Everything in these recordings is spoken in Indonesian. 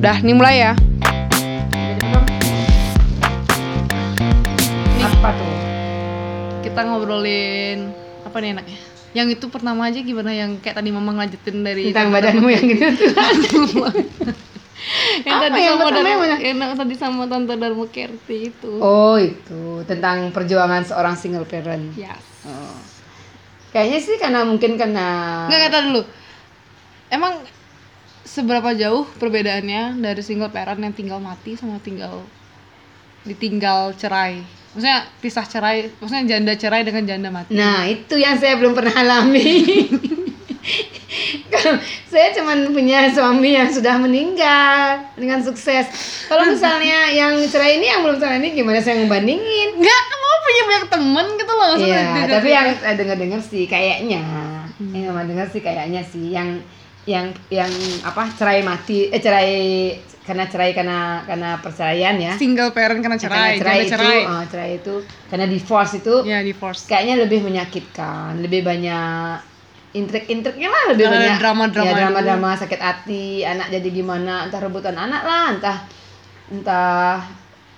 Udah, nih mulai ya. Nih, Apa tuh? kita ngobrolin apa nih enaknya? Yang itu pertama aja gimana yang kayak tadi mama ngelanjutin dari Tentang badanmu yang gitu tuh. yang Apa tadi yang sama Dar- yang mana? yang tadi sama tante Darmo Kerti itu. Oh itu tentang perjuangan seorang single parent. Yes. Oh. Kayaknya sih karena mungkin karena Nggak kata dulu. Emang seberapa jauh perbedaannya dari single parent yang tinggal mati sama tinggal ditinggal cerai? Maksudnya pisah cerai, maksudnya janda cerai dengan janda mati. Nah itu yang saya belum pernah alami. Saya cuman punya suami yang sudah meninggal dengan sukses. Kalau misalnya yang cerai ini yang belum cerai ini gimana saya ngebandingin? Enggak, kan mama punya banyak temen gitu loh. Iya, tapi yang saya dengar-dengar sih kayaknya, yang mama dengar sih kayaknya sih yang yang yang apa cerai mati, eh cerai karena cerai karena karena perceraian ya. single parent karena cerai, karena cerai janda itu, cerai. oh, cerai itu karena divorce itu Ya, divorce. kayaknya lebih menyakitkan, lebih banyak intrik-intriknya lah lebih Ada banyak drama-drama ya, dulu. drama-drama sakit hati anak jadi gimana entah rebutan anak lah entah entah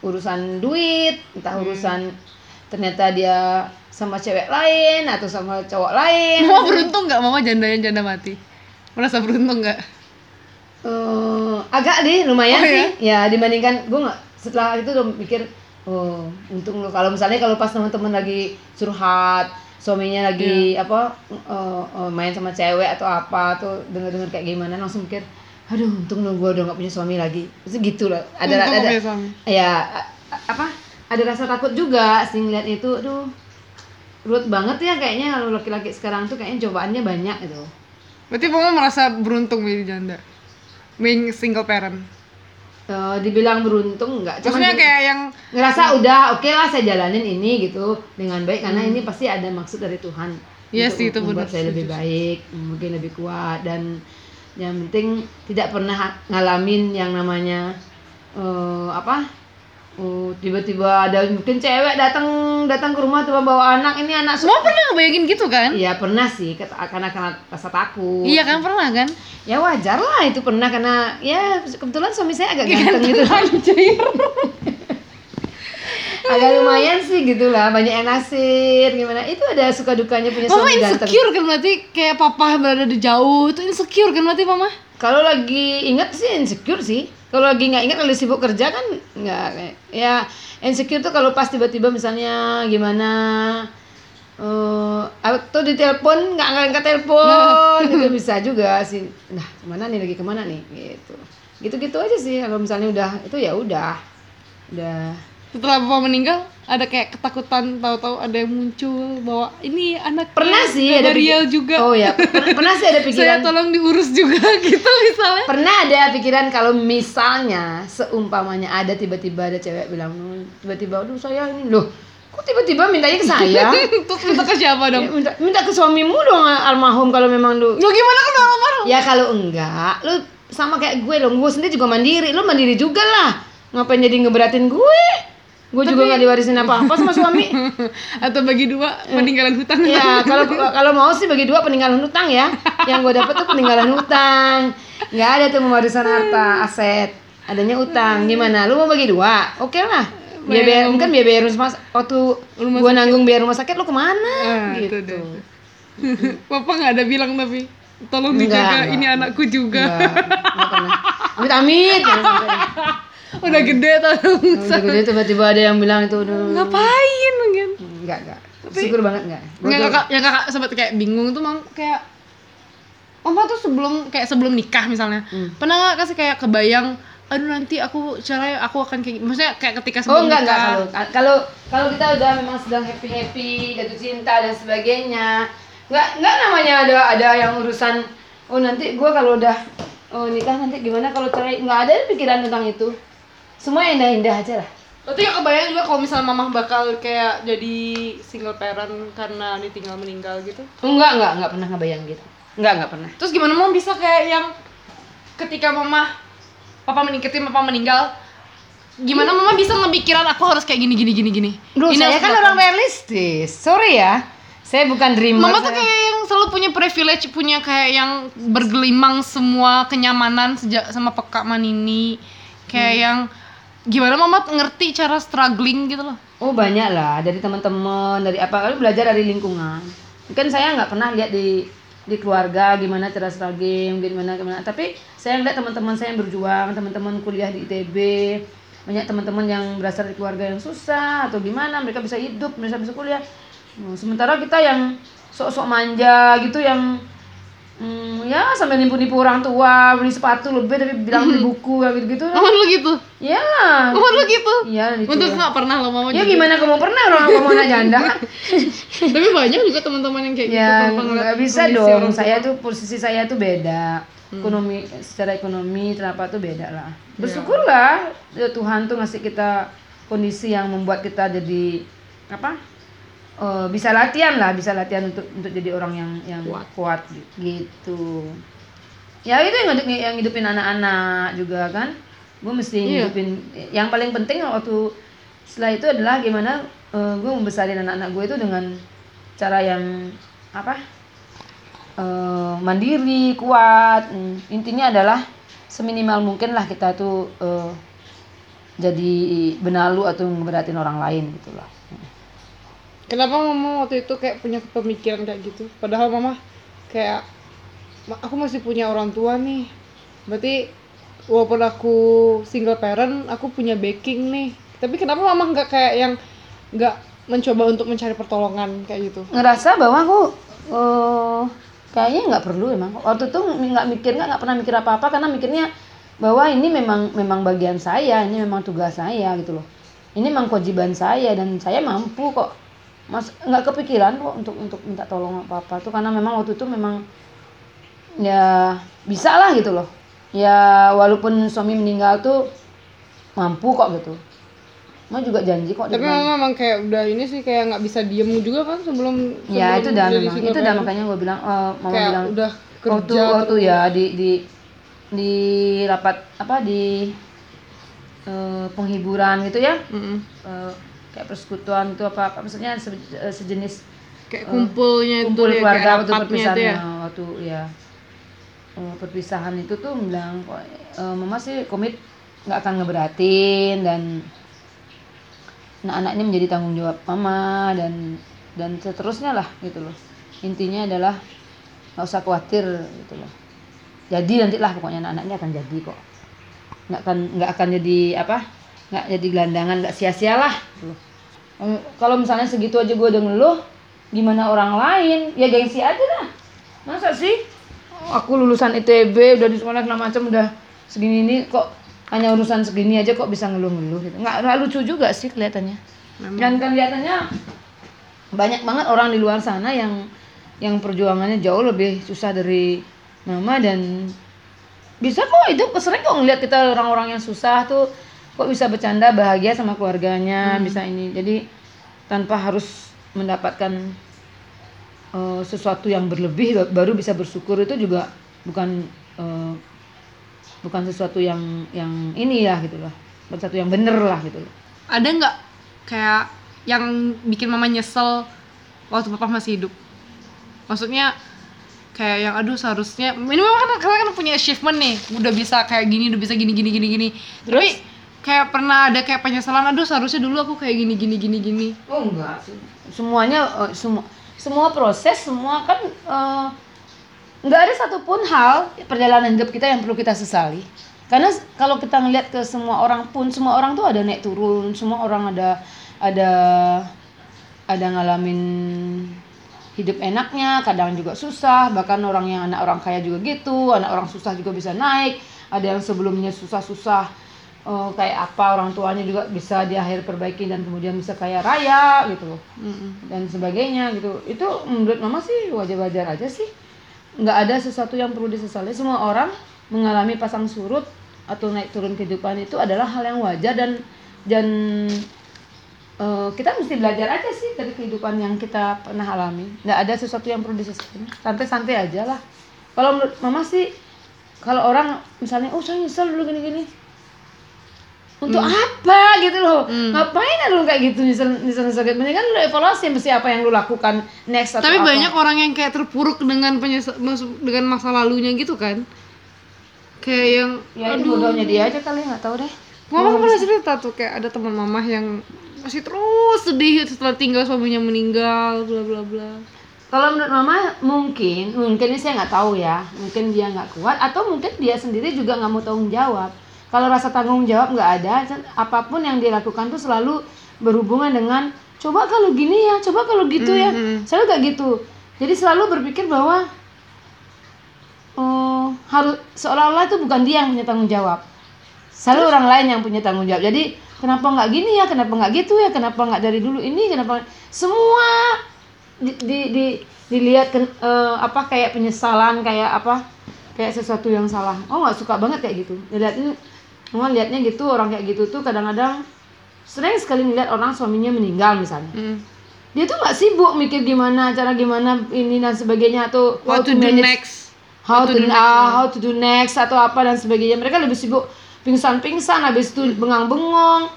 urusan duit entah Hmm. urusan ternyata dia sama cewek lain atau sama cowok lain Mama beruntung nggak mama jandanya janda mati? Merasa beruntung nggak? Eh, agak deh lumayan Oh, sih. Ya dibandingkan gue nggak setelah itu udah mikir oh untung lo kalau misalnya kalau pas teman-teman lagi curhat suaminya lagi Iya. apa eh, eh, main sama cewek atau apa tuh denger-denger kayak gimana langsung mikir aduh untung lo gue udah nggak punya suami lagi. Itu gitu loh. Ada Untung ada, suami. ya a- a- apa ada rasa takut juga sih ngeliat itu. Aduh ruwet banget ya kayaknya kalau laki-laki sekarang tuh kayaknya cobaannya banyak gitu Berarti mama merasa beruntung menjadi janda, being single parent. Eh, dibilang beruntung enggak cuman Maksudnya kayak yang ngerasa udah oke lah saya jalanin ini gitu dengan baik karena ini pasti ada maksud dari Tuhan Hmm. Iya untuk sih, itu membuat benar, saya lebih baik mungkin lebih kuat dan yang penting tidak pernah ngalamin yang namanya eh, apa Oh, tiba-tiba ada mungkin cewek datang datang ke rumah tiba bawa anak ini anak semua pernah ngebayangin gitu kan? Iya pernah sih karena karena rasa takut. Iya kan pernah kan? Ya wajar lah itu pernah karena ya kebetulan suami saya agak ganteng gitu. agak lumayan sih gitu lah banyak yang nasir gimana itu ada suka dukanya punya Mama suami ganteng insecure kan berarti kayak papa berada di jauh itu insecure kan berarti mama? kalau lagi inget sih insecure sih kalau lagi nggak inget kalau sibuk kerja kan nggak ya insecure tuh kalau pas tiba-tiba misalnya gimana eh atau di telepon nggak ngangkat telepon itu bisa juga sih. Nah ke mana nih lagi ke mana nih gitu. Gitu-gitu aja sih kalau misalnya udah itu ya udah udah Setelah papa meninggal ada kayak ketakutan tahu-tahu ada yang muncul bahwa ini anak pernah sih ada pikir- juga. oh ya per- pernah sih ada Saya pikiran tolong diurus juga gitu misalnya. pernah ada pikiran kalau misalnya seumpamanya ada tiba-tiba ada cewek bilang "Oh, tiba-tiba aduh saya ini loh kok tiba-tiba mintanya ke saya Terus minta ke siapa Ya, dong? minta, minta ke suamimu dong almarhum kalau memang lu Lo gimana kan almarhum? ya kalau enggak lu sama kayak gue dong gue sendiri juga mandiri lu mandiri juga lah ngapain jadi ngeberatin gue gue juga nggak diwarisin apa-apa sama suami Atau bagi dua peninggalan hutang? ya kalau kalau mau sih bagi dua peninggalan hutang ya yang gue dapat tuh peninggalan hutang nggak ada tuh warisan harta aset adanya utang gimana lu mau bagi dua oke lah biaya mungkin biaya biaya rumah sakit waktu gue nanggung biaya rumah sakit lu ke mana Ah, itu gitu deh. Papa nggak ada bilang tapi tolong dijaga enggak. ini anakku juga. Enggak, enggak. Amit amit. Udah gede tolong. Udah gede tiba-tiba ada yang bilang itu udah. Ngapain mungkin? Enggak enggak. Syukur banget enggak. Tuh- kakak, yang kakak sempat kayak bingung tuh mang kayak Mama tuh sebelum kayak sebelum nikah misalnya Hmm. pernah nggak kasih kayak kebayang aduh nanti aku cerai aku akan kayak maksudnya kayak ketika Oh sebelum enggak enggak nikah kalau kalau kalau kita udah memang sedang happy happy jatuh cinta dan sebagainya enggak enggak namanya ada ada yang urusan oh nanti gua kalau udah oh nikah nanti gimana kalau cerai enggak ada pikiran tentang itu semua indah-indah aja lah Berarti ya kebayang juga kalau misalnya mamah bakal kayak jadi single parent karena ditinggal meninggal gitu. enggak enggak enggak pernah ngebayang gitu enggak enggak pernah Terus gimana mau bisa kayak yang ketika mama papa meninggal, papa meninggal, gimana mama bisa ngepikiran aku harus kayak gini gini gini gini. Duh, Ini saya kan orang realistis. Sorry ya. Saya bukan dreamer. Mama tuh saya- kayak yang selalu punya privilege punya kayak yang bergelimang semua kenyamanan sejak sama peka manini kayak yang gimana mama ngerti cara struggling gitu loh Oh banyak lah dari teman-teman dari apa belajar dari lingkungan. Kan saya nggak pernah lihat di di keluarga gimana cara struggling gimana gimana. Tapi saya lihat teman-teman saya yang berjuang, teman-teman kuliah di ITB, banyak teman-teman yang berasal dari keluarga yang susah atau gimana mereka bisa hidup, mereka bisa kuliah. Sementara kita yang sok-sok manja gitu yang hmm, ya sampai nipu-nipu orang tua beli sepatu lebih tapi bilang beli buku ya gitu-gitu. mama lu gitu Ya, mama lu gitu iya gitu. untuk nggak pernah lo mama Ya gitu. gimana kamu pernah orang kamu anak janda? tapi banyak juga teman-teman yang kayak gitu ya ngeliat nggak bisa dong. Saya tuh posisi saya tuh beda. Ekonomi secara ekonomi kenapa tuh beda lah. Bersyukurlah ya Tuhan tuh ngasih kita kondisi yang membuat kita jadi apa? Eh, bisa latihan lah, bisa latihan untuk untuk jadi orang yang yang Kuat. kuat, gitu. Ya itu yang yang hidupin anak-anak juga kan. Gue mesti Iya. hidupin. Yang paling penting waktu setelah itu adalah gimana gue membesarin anak-anak gue itu dengan cara yang apa? eh, mandiri, kuat. Intinya adalah seminimal mungkin lah kita tuh eh, jadi benalu atau ngeberatin orang lain gitu lah. Kenapa mama waktu itu kayak punya pemikiran kayak gitu? Padahal mama kayak "Ma, aku masih punya orang tua nih. Berarti walaupun aku single parent, aku punya backing nih. Tapi kenapa mama nggak kayak yang nggak mencoba untuk mencari pertolongan kayak gitu? ngerasa bahwa aku eh, kayaknya nggak perlu emang waktu itu nggak mikir nggak pernah mikir apa apa karena mikirnya bahwa ini memang memang bagian saya ini memang tugas saya gitu loh ini memang kewajiban saya dan saya mampu kok mas nggak kepikiran kok untuk untuk minta tolong apa apa tuh karena memang waktu itu memang ya bisa lah gitu loh. Ya walaupun suami meninggal tuh mampu kok gitu. Mama juga janji kok Tapi mama emang kayak udah ini sih kayak nggak bisa diem juga kan sebelum ya sebelum itu dah jadi memang itu dah parent. makanya gue bilang eh, mama kayak bilang udah kerja waktu waktu ya di di di rapat apa di eh, penghiburan gitu ya. Mm-mm. eh, kayak persekutuan itu apa, apa maksudnya se- eh, sejenis kayak kumpulnya kumpul itu ya, keluarga kayak waktu perpisahan itu ya. waktu ya eh, perpisahan itu tuh bilang kok eh, mama sih komit nggak akan ngeberatin dan anak-anak ini menjadi tanggung jawab mama dan dan seterusnya lah gitu loh. Intinya adalah nggak usah khawatir gitu loh. Jadi nanti lah pokoknya anak-anaknya akan jadi kok. Nggak akan nggak akan jadi apa nggak jadi gelandangan nggak sia-sia lah. Loh. Em, kalau misalnya segitu aja gue udah ngeluh gimana orang lain? Ya gengsi aja lah masa sih? Aku lulusan ITB udah di sekolah segala macam udah segini ini kok hanya urusan segini aja kok bisa ngeluh-ngeluh gitu. Nggak nggak lucu juga sih kelihatannya. Memang. dan kelihatannya banyak banget orang di luar sana yang yang perjuangannya jauh lebih susah dari mama dan bisa kok itu sering kok ngeliat kita orang-orang yang susah tuh kok bisa bercanda bahagia sama keluarganya bisa ini. Jadi tanpa harus mendapatkan eh, sesuatu yang berlebih ba- baru bisa bersyukur itu juga bukan eh, bukan sesuatu yang yang ini ya gitu loh. Bukan sesuatu yang bener lah gitu loh. Ada nggak kayak yang bikin mama nyesel waktu papa masih hidup? Maksudnya kayak yang aduh seharusnya ini memang kan kalian kan punya achievement nih. Udah bisa kayak gini udah bisa gini gini gini gini. Tapi kayak pernah ada kayak penyesalan aduh seharusnya dulu aku kayak gini gini gini gini Oh enggak, semuanya eh, semua semua proses semua kan eh, nggak ada satupun hal perjalanan hidup kita yang perlu kita sesali. Karena kalau kita ngelihat ke semua orang pun semua orang tuh ada naik turun, semua orang ada ada ada ngalamin hidup enaknya, kadang juga susah, bahkan orang yang anak orang kaya juga gitu, anak orang susah juga bisa naik, ada yang sebelumnya susah-susah eh, kayak apa orang tuanya juga bisa di akhir perbaiki dan kemudian bisa kaya raya gitu loh. Mm-mm. dan sebagainya gitu. Itu menurut mama sih wajar-wajar aja sih. Nggak ada sesuatu yang perlu disesali semua orang mengalami pasang surut atau naik turun kehidupan itu adalah hal yang wajar dan dan eh, kita mesti belajar aja sih dari kehidupan yang kita pernah alami. Nggak ada sesuatu yang perlu disesali santai-santai aja lah. Kalau menurut mama sih kalau orang misalnya oh saya nyesel dulu gini-gini untuk apa gitu loh Hmm. ngapain lu kayak gitu nyesel nyesel nyesel kayak mendingan lu evaluasi mesti apa yang lu lakukan next atau Tapi apa. banyak orang yang kayak terpuruk dengan penyesa- mas- dengan masa lalunya gitu kan. Kayak yang ya itu bodohnya dia aja kali nggak tahu deh Mama pernah cerita tuh kayak ada teman mamah yang masih terus sedih setelah tinggal suaminya meninggal bla bla bla. Kalau menurut mama mungkin, mungkin ini saya nggak tahu ya, mungkin dia nggak kuat atau mungkin dia sendiri juga nggak mau tanggung jawab. Kalau rasa tanggung jawab nggak ada, apa pun yang dia lakukan tuh selalu berhubungan dengan coba kalau gini ya, coba kalau gitu ya, selalu kayak gitu. Jadi selalu berpikir bahwa eh, harus seolah-olah itu bukan dia yang punya tanggung jawab, selalu orang lain yang punya tanggung jawab. Jadi kenapa nggak gini ya, kenapa nggak gitu ya, kenapa nggak dari dulu ini, kenapa semua di, di, di- dilihat ken- eh, apa kayak penyesalan kayak apa kayak sesuatu yang salah. Oh nggak suka banget kayak gitu. Dilihatin mama liatnya gitu orang kayak gitu tuh kadang-kadang sering sekali ngeliat orang suaminya meninggal misalnya. Hmm. dia tuh nggak sibuk mikir gimana cara gimana ini dan sebagainya atau What to do manage- next? how to, do next, ya. how to do next atau apa dan sebagainya. Mereka lebih sibuk pingsan-pingsan habis itu bengang-bengong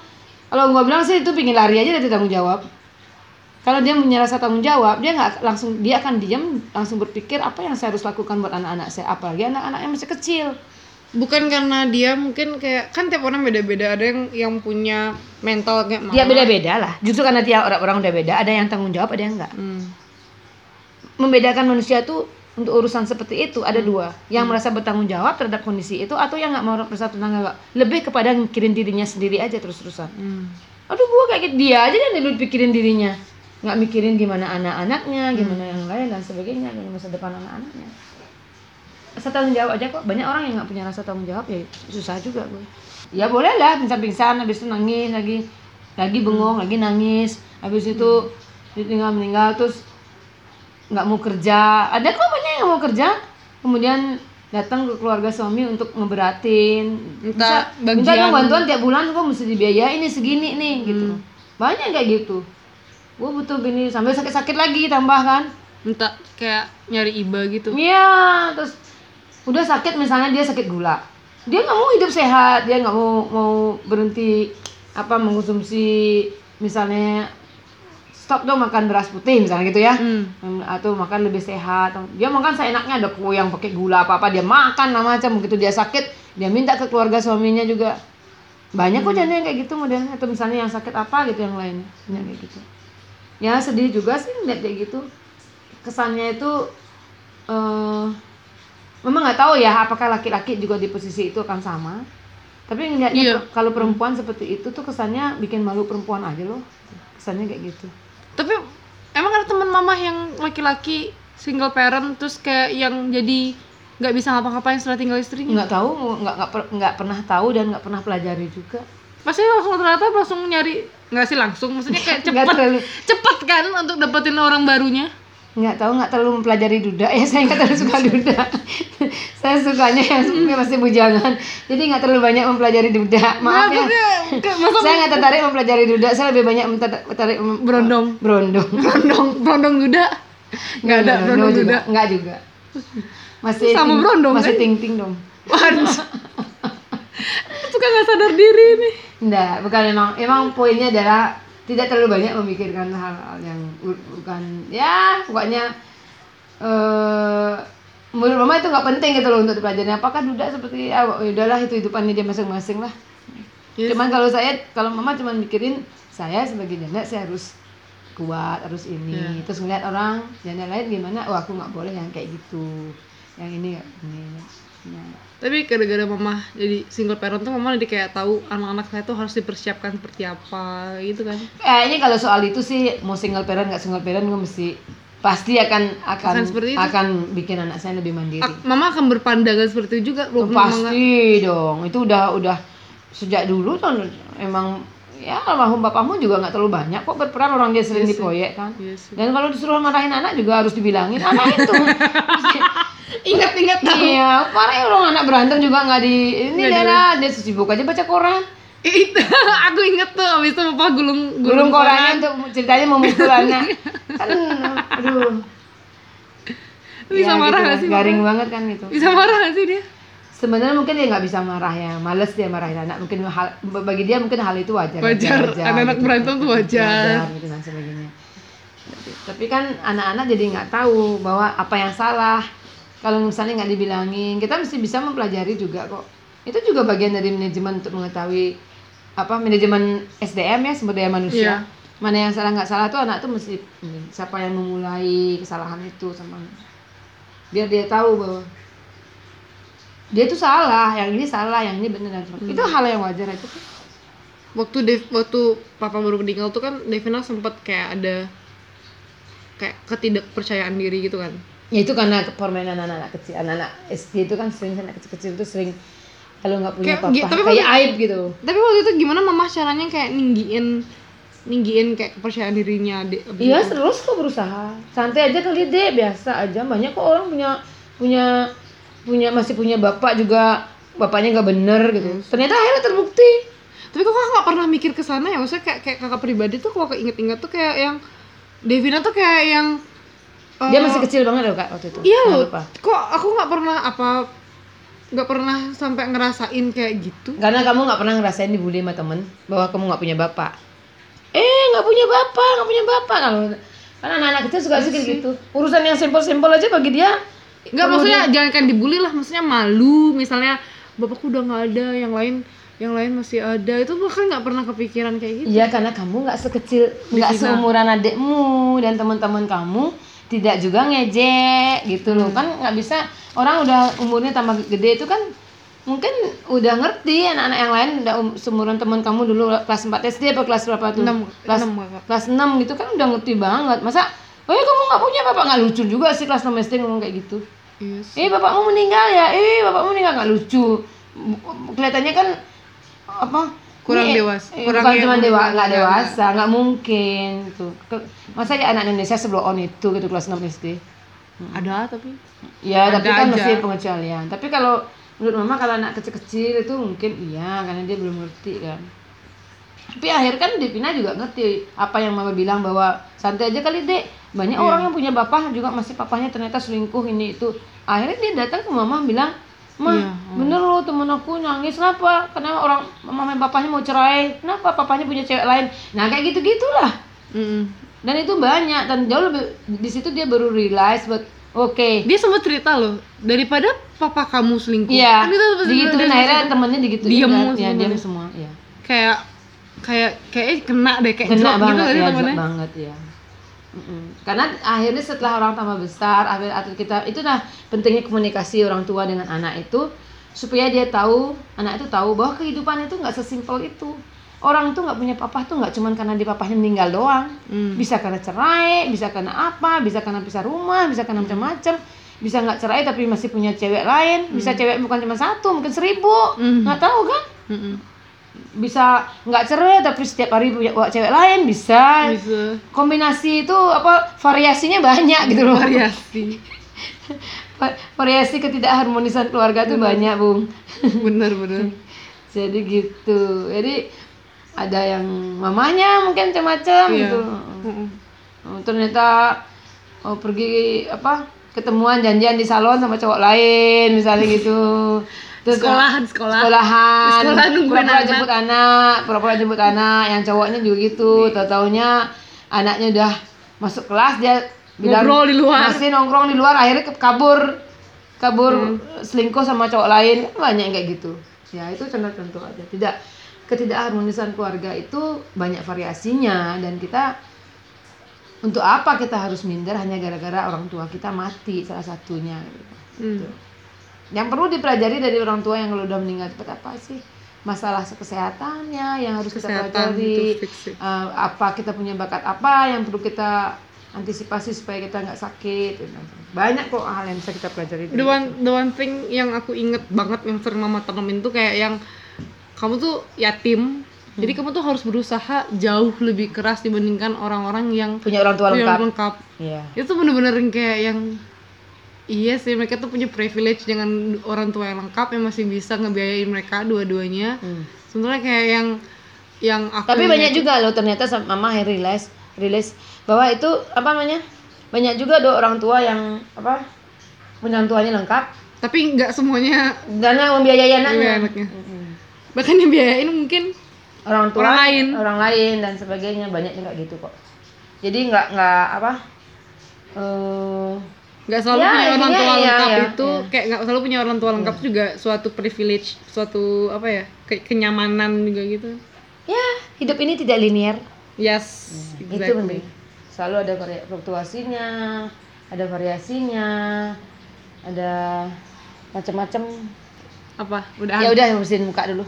kalau gua bilang sih itu pingin lari aja dari tanggung jawab. Kalau dia punya rasa tanggung jawab dia nggak langsung dia akan diam langsung berpikir apa yang saya harus lakukan buat anak-anak saya. Apalagi anak-anak yang masih kecil Bukan karena dia mungkin kayak kan tiap orang beda-beda. Ada yang yang punya mental kayak mama. dia beda-beda lah. Justru karena dia orang-orang udah beda ada yang tanggung jawab ada yang enggak. Hmm. membedakan manusia tuh untuk urusan seperti itu ada dua. Yang merasa bertanggung jawab terhadap kondisi itu atau yang nggak mau merasa bertanggung jawab. Lebih kepada mikirin dirinya sendiri aja terus-terusan. Hmm. aduh gua kayak gitu dia aja yang dulu pikirin dirinya. Nggak mikirin gimana anak-anaknya gimana yang lain dan sebagainya dan masa depan anak-anaknya rasa tanggung jawab aja kok. Banyak orang yang nggak punya rasa tanggung jawab ya susah juga gue. Ya boleh lah pingsan-pingsan habis itu nangis lagi lagi bengong lagi nangis habis itu ditinggal meninggal terus nggak mau kerja. Ada kok banyak yang mau kerja. Kemudian datang ke keluarga suami untuk ngeberatin. Minta minta dong bantuan tiap bulan kok mesti dibiayain ini segini nih gitu. Banyak kayak gitu. Gue butuh gini sampai sakit-sakit lagi tambah kan. Minta kayak nyari iba gitu. iya terus udah sakit misalnya dia sakit gula. Dia nggak mau hidup sehat dia nggak mau mau berhenti apa mengkonsumsi misalnya stop dong makan beras putih misalnya gitu ya. Hmm. Hmm, atau makan lebih sehat. Dia makan seenaknya ada kue yang pakai gula apa apa dia makan lah macam. Begitu dia sakit dia minta ke keluarga suaminya juga. Banyak kok janda yang kayak gitu modelnya. Atau misalnya yang sakit apa gitu yang lain. Banyak kayak gitu. Ya sedih juga sih ngeliat kayak gitu. Kesannya itu eh memang nggak tahu ya apakah laki-laki juga di posisi itu akan sama tapi ngeliatnya Iya. per- kalau perempuan seperti itu tuh kesannya bikin malu perempuan aja loh kesannya kayak gitu Tapi emang ada teman mama yang laki-laki single parent terus kayak yang jadi nggak bisa ngapa-ngapain setelah tinggal istrinya. nggak tahu nggak nggak per- nggak pernah tahu dan nggak pernah pelajari juga Pasti langsung ternyata langsung nyari nggak sih langsung maksudnya kayak cepet cepet kan untuk dapetin orang barunya. Nggak tahu nggak terlalu mempelajari duda ya. Saya nggak terlalu suka duda. Saya sukanya yang yang masih bujangan. Jadi nggak terlalu banyak mempelajari duda. Maaf ya. saya nggak tertarik mempelajari duda. Saya lebih banyak tertarik mem- berondong, berondong. Berondong, berondong duda. Nggak ada berondong duda. nggak juga. Masih Sama ting- berondong, masih kan? ting ting dong. Suka nggak sadar diri nih. Enggak, bukan emang emang poinnya adalah tidak terlalu banyak memikirkan hal-hal yang bu- bukan ya pokoknya eh menurut mama itu nggak penting gitu loh untuk dipelajari apakah duda seperti ya udahlah itu hidupannya dia masing-masing lah Yes. cuman kalau saya kalau mama cuman mikirin saya sebagai janda saya harus kuat harus ini Ya. terus ngeliat orang janda lain gimana oh aku nggak boleh yang kayak gitu yang ini nggak ini Ya. Tapi gara-gara mama jadi single parent tuh mama jadi kayak tahu anak-anak saya tuh harus dipersiapkan seperti apa gitu kan. Kayaknya kalau soal itu sih mau single parent nggak single parent gue mesti pasti akan akan Akan seperti itu. akan bikin anak saya lebih mandiri. A- mama akan berpandangan seperti itu juga. Mama pasti dong. Itu udah udah sejak dulu tuh emang ya almarhum bapakmu juga nggak terlalu banyak kok berperan orang dia sering Iya di sih. proyek kan. Iya sih. Dan kalau disuruh marahin anak juga harus dibilangin anak itu. Ingat-ingat tahu. iya, parah orang anak berantem juga nggak di ini daerah dia sibuk aja baca koran. Itu aku inget tuh abis itu papa gulung Gulung korannya untuk ceritanya memukul anak. Kan aduh. Bisa Ya, marah gitu gak lah. sih? Garing banget kan gitu. Bisa marah gak sih dia? Sebenarnya mungkin dia nggak bisa marah ya. Males dia marahin anak mungkin hal bagi dia mungkin hal itu wajar. Wajar, anak-anak gitu. berantem tuh wajar. gitu dan sebagainya. Tapi, tapi kan anak-anak jadi nggak tahu bahwa apa yang salah. Kalau misalnya nggak dibilangin kita mesti bisa mempelajari juga kok. Itu juga bagian dari manajemen untuk mengetahui apa manajemen SDM ya sumber daya manusia. Iya. mana yang salah nggak salah tuh anak tuh mesti hmm, siapa yang memulai kesalahan itu sama biar dia tahu bahwa dia itu salah yang ini salah yang ini benar dan sebagainya. itu hal yang wajar itu kan waktu Dev, waktu papa baru meninggal tuh kan Devina sempat kayak ada kayak ketidakpercayaan diri gitu kan. Ya itu karena permainan anak-anak kecil anak-anak SD itu kan sering anak kecil-kecil itu sering kalau nggak punya Kayak- papa tapi kayak waktu- aib gitu. Tapi waktu itu gimana mama caranya kayak ninggiin ninggiin kayak kepercayaan dirinya di iya terus kok berusaha. Santai aja kali deh biasa aja. Banyak kok orang punya punya punya masih punya bapak juga bapaknya nggak bener gitu. Ternyata akhirnya terbukti. Tapi kok kakak nggak pernah mikir ke sana ya? Maksudnya kayak kayak kakak pribadi tuh kalau keinget-inget tuh kayak yang Devina tuh kayak yang eh, dia masih kecil banget loh kak waktu itu. Iya loh. Kok aku nggak pernah apa nggak pernah sampai ngerasain kayak gitu? Karena kamu nggak pernah ngerasain dibully sama temen bahwa kamu nggak punya bapak. Eh nggak punya bapak nggak punya bapak. Kalau karena anak-anak kecil suka sih. kayak gitu. Urusan yang simpel-simpel aja bagi dia nggak maksudnya jangan kan dibully lah maksudnya malu misalnya bapakku udah nggak ada yang lain yang lain masih ada. Itu bahkan nggak pernah kepikiran kayak gitu. Iya karena kamu nggak sekecil nggak seumuran adikmu dan teman-teman kamu tidak juga ngejek gitu loh. Kan nggak bisa orang udah umurnya tambah gede itu kan mungkin udah ngerti anak-anak yang lain udah um, seumuran teman kamu dulu kelas 4 SD apa kelas berapa tuh? Enam- kelas enam, Kakak. kelas 6 gitu kan udah ngerti banget. Masa oh ya kamu nggak punya bapak nggak lucu juga sih kelas 6 SD ngomong kayak gitu iya sih. eh bapakmu meninggal ya? Eh bapakmu meninggal. Nggak lucu. Kelihatannya kan apa? Kurang ini, dewasa. eh, Kurang bukan cuma dewa nggak dewasa nggak mungkin tuh. Masa ya anak Indonesia sebelum on itu gitu kelas 6 SD ada tapi? Ya Ada tapi kan aja. masih pengecualian. Tapi kalau menurut mama kalau anak kecil-kecil itu mungkin iya karena dia belum ngerti kan. Tapi akhir kan Devina juga ngerti apa yang mama bilang bahwa santai aja kali dek banyak Iya. orang yang punya bapak juga masih papahnya ternyata selingkuh ini itu. Akhirnya dia datang ke mama bilang mah Iya, bener loh temen aku nangis. Kenapa? Karena orang mama bapaknya mau cerai? Kenapa papahnya punya cewek lain? Nah kayak gitu gitulah Mm-mm. dan itu banyak dan jauh lebih di situ dia baru realize buat oke. Dia sempat cerita loh daripada papa kamu selingkuh. Iya, Kan itu digituin akhirnya temennya digituin Diem kan. semua. ya, diam semua, ya. kayak kayak kayak kena deh kayak Kena gitu banget tadi ya, banget ya. Mm-mm. Karena akhirnya setelah orang tambah besar, akhir akhir kita itu nah pentingnya komunikasi orang tua dengan anak itu supaya dia tahu anak itu tahu bahwa kehidupan itu nggak sesimpel itu. Orang tuh nggak punya papa tuh nggak cuman karena di papahnya meninggal doang. Hmm. Bisa karena cerai, bisa karena apa, bisa karena pisah rumah, bisa karena macam-macam. Bisa nggak cerai tapi masih punya cewek lain, bisa cewek bukan cuma satu, mungkin seribu, Hmm. nggak tahu kan? Mm-mm. Bisa nggak cerai tapi setiap hari punya cewek lain bisa. Bisa. Kombinasi itu apa variasinya banyak gitu loh. Variasi. Va- variasi ketidakharmonisan keluarga tuh banyak bung. Bener bener jadi gitu. Jadi ada yang mamanya mungkin macam-macam Iya. gitu. Oh, ternyata oh, pergi apa ketemuan janjian di salon sama cowok lain misalnya gitu terus sekolahan sekolah sekolahan. Di sekolah nungguin anak. jemput anak pura-pura jemput anak. Yang cowoknya juga gitu. Tau taunya anaknya udah masuk kelas dia bilang Ngobrol di luar. masih nongkrong di luar. Akhirnya kabur. Kabur Hmm. selingkuh sama cowok lain. Banyak yang kayak gitu. Ya itu contoh-contoh aja. Tidak ketidakharmonisan keluarga itu banyak variasinya. Dan kita untuk apa kita harus minder hanya gara-gara orang tua kita mati salah satunya gitu. Hmm. Yang perlu dipelajari dari orang tua yang udah meninggal cepat apa sih? Masalah kesehatannya yang harus kita Kesehatan pelajari. fix sih. Eh, apa kita punya bakat apa yang perlu kita antisipasi supaya kita nggak sakit. Banyak kok hal yang bisa kita pelajari. dari the itu. one the one thing yang aku inget banget yang sering mama tanemin tuh kayak yang kamu tuh yatim jadi kamu tuh harus berusaha jauh lebih keras dibandingkan orang-orang yang Punya orang tua punya lengkap. lengkap Iya. itu bener-bener kayak yang iya sih mereka tuh punya privilege dengan orang tua yang lengkap yang masih bisa ngebiayain mereka dua-duanya Hmm. sebenarnya kayak yang yang aku Tapi banyak juga loh ternyata sama mama yang realize realize bahwa itu apa namanya? Banyak juga do orang tua yang apa punya orang tuanya lengkap tapi nggak semuanya Karena membiayai anaknya. Membiayai anaknya. Mm-mm. bahkan yang biayain mungkin orang tua Orang lain. orang lain dan sebagainya banyak juga gitu kok jadi nggak nggak apa eh nggak selalu Ya, punya orang intinya tua iya, lengkap iya, itu iya. kayak nggak selalu punya orang tua lengkap juga suatu privilege suatu apa ya ke- kenyamanan juga gitu. Ya hidup ini tidak linear. Yes itu exactly. penting. Selalu ada fluktuasinya ada variasinya ada macam-macam. Apa? Udah ya udah bersihin muka dulu